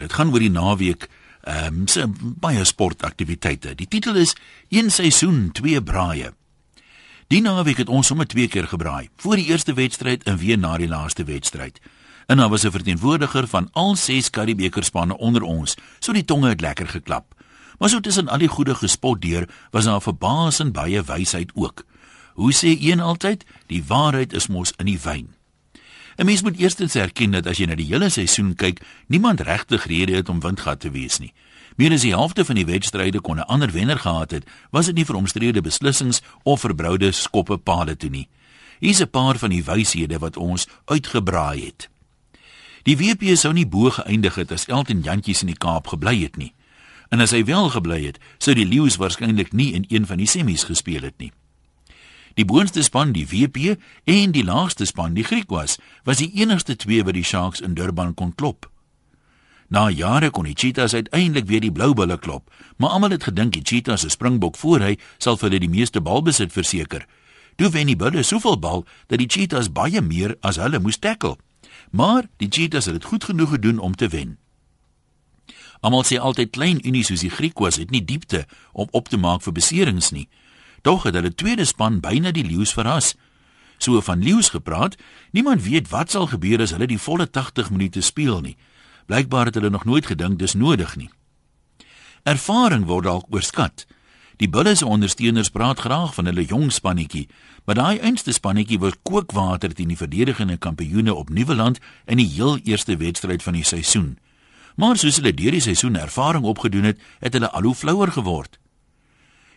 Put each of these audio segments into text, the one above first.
Dit gaan oor die naweek ehm um, se baie sportaktiwiteite. Die titel is Een seisoen, twee braaie. Die naweek het ons sommer twee keer gebraai, voor die eerste wedstryd en weer na die laaste wedstryd. En daar was 'n verteenwoordiger van al ses Karibekerspanne onder ons, so die tonge het lekker geklap. Maar so tussen al die goeie gespot deur, was daar verbasend baie wysheid ook. Hoe sê een altyd, die waarheid is mos in die wyn. 'n Mens moet eerstens erken dat as jy na die hele seisoen kyk, niemand regtig rede het om windgat te wees nie. Meer as die helfte van die wedstryde kon 'n ander wenner gehad het, was dit nie vir omstrede beslissings of verbroude skoppe paale toe nie. Hier's 'n paar van die wyshede wat ons uitgebraai het. Die WP sou nie bo geëindig het as Elton Jantjies in die Kaap gebly het nie. En as hy wel gebly het, sou die Lions waarskynlik nie in een van die semies gespeel het nie. Die boonste span, die WP, en die laagste span, die Griekwas, was die enigste twee wat die Sharks in Durban kon klop. Na jare kon die Cheetahs uiteindelik weer die Blou Bulle klop, maar almal het gedink die Cheetahs se springbok voor hy sal vir hulle die meeste balbesit verseker. Toe wen die Bulle soveel bal dat die Cheetahs baie meer as hulle moes tackle. Maar die Cheetahs het dit goed genoeg gedoen om te wen. Almal sê altyd klein unies soos die Griekwas het nie diepte om op te maak vir beserings nie. Tog het hulle tweede span byna die leeu's verras. So van leeu's gepraat, niemand weet wat sal gebeur as hulle die volle 80 minute speel nie. Blykbaar het hulle nog nooit gedink dis nodig nie. Ervaring word dalk oorskat. Die Bulls se ondersteuners praat graag van hulle jong spannetjie, maar daai einste spannetjie was kookwater teen die verdedigende kampioene op Nieuweland in die heel eerste wedstryd van die seisoen. Maar soos hulle deur die seisoen ervaring opgedoen het, het hulle al hoe flouer geword.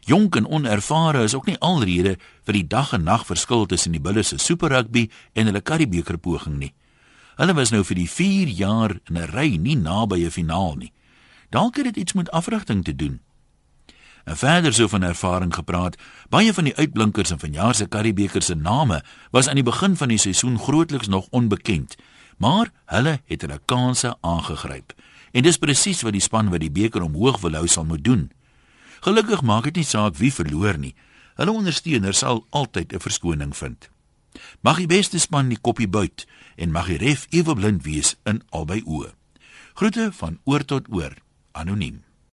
Jonk en onervare is ook nie alrede vir die dag en nag verskil tussen die Bulls se Super Rugby en hulle Karibeker poging nie. Hulle was nou vir die 4 jaar in 'n ry nie naby 'n finaal nie. Dalk het dit iets met afrigting te doen. En verder so van ervaring gepraat, baie van die uitblinkers in vanjaar se Karibeker se name was aan die begin van die seisoen grootliks nog onbekend, maar hulle het hulle kansse aangegryp. En dis presies wat die span wat die beker omhoog wil hou sal moet doen. Gelukkig maak dit nie saak wie verloor nie. Hulle ondersteuners sal altyd 'n verskoning vind. Mag die beste span die koppie buit en mag die ref ewe blind wees in albei oë. Groete van oor tot oor. Anoniem.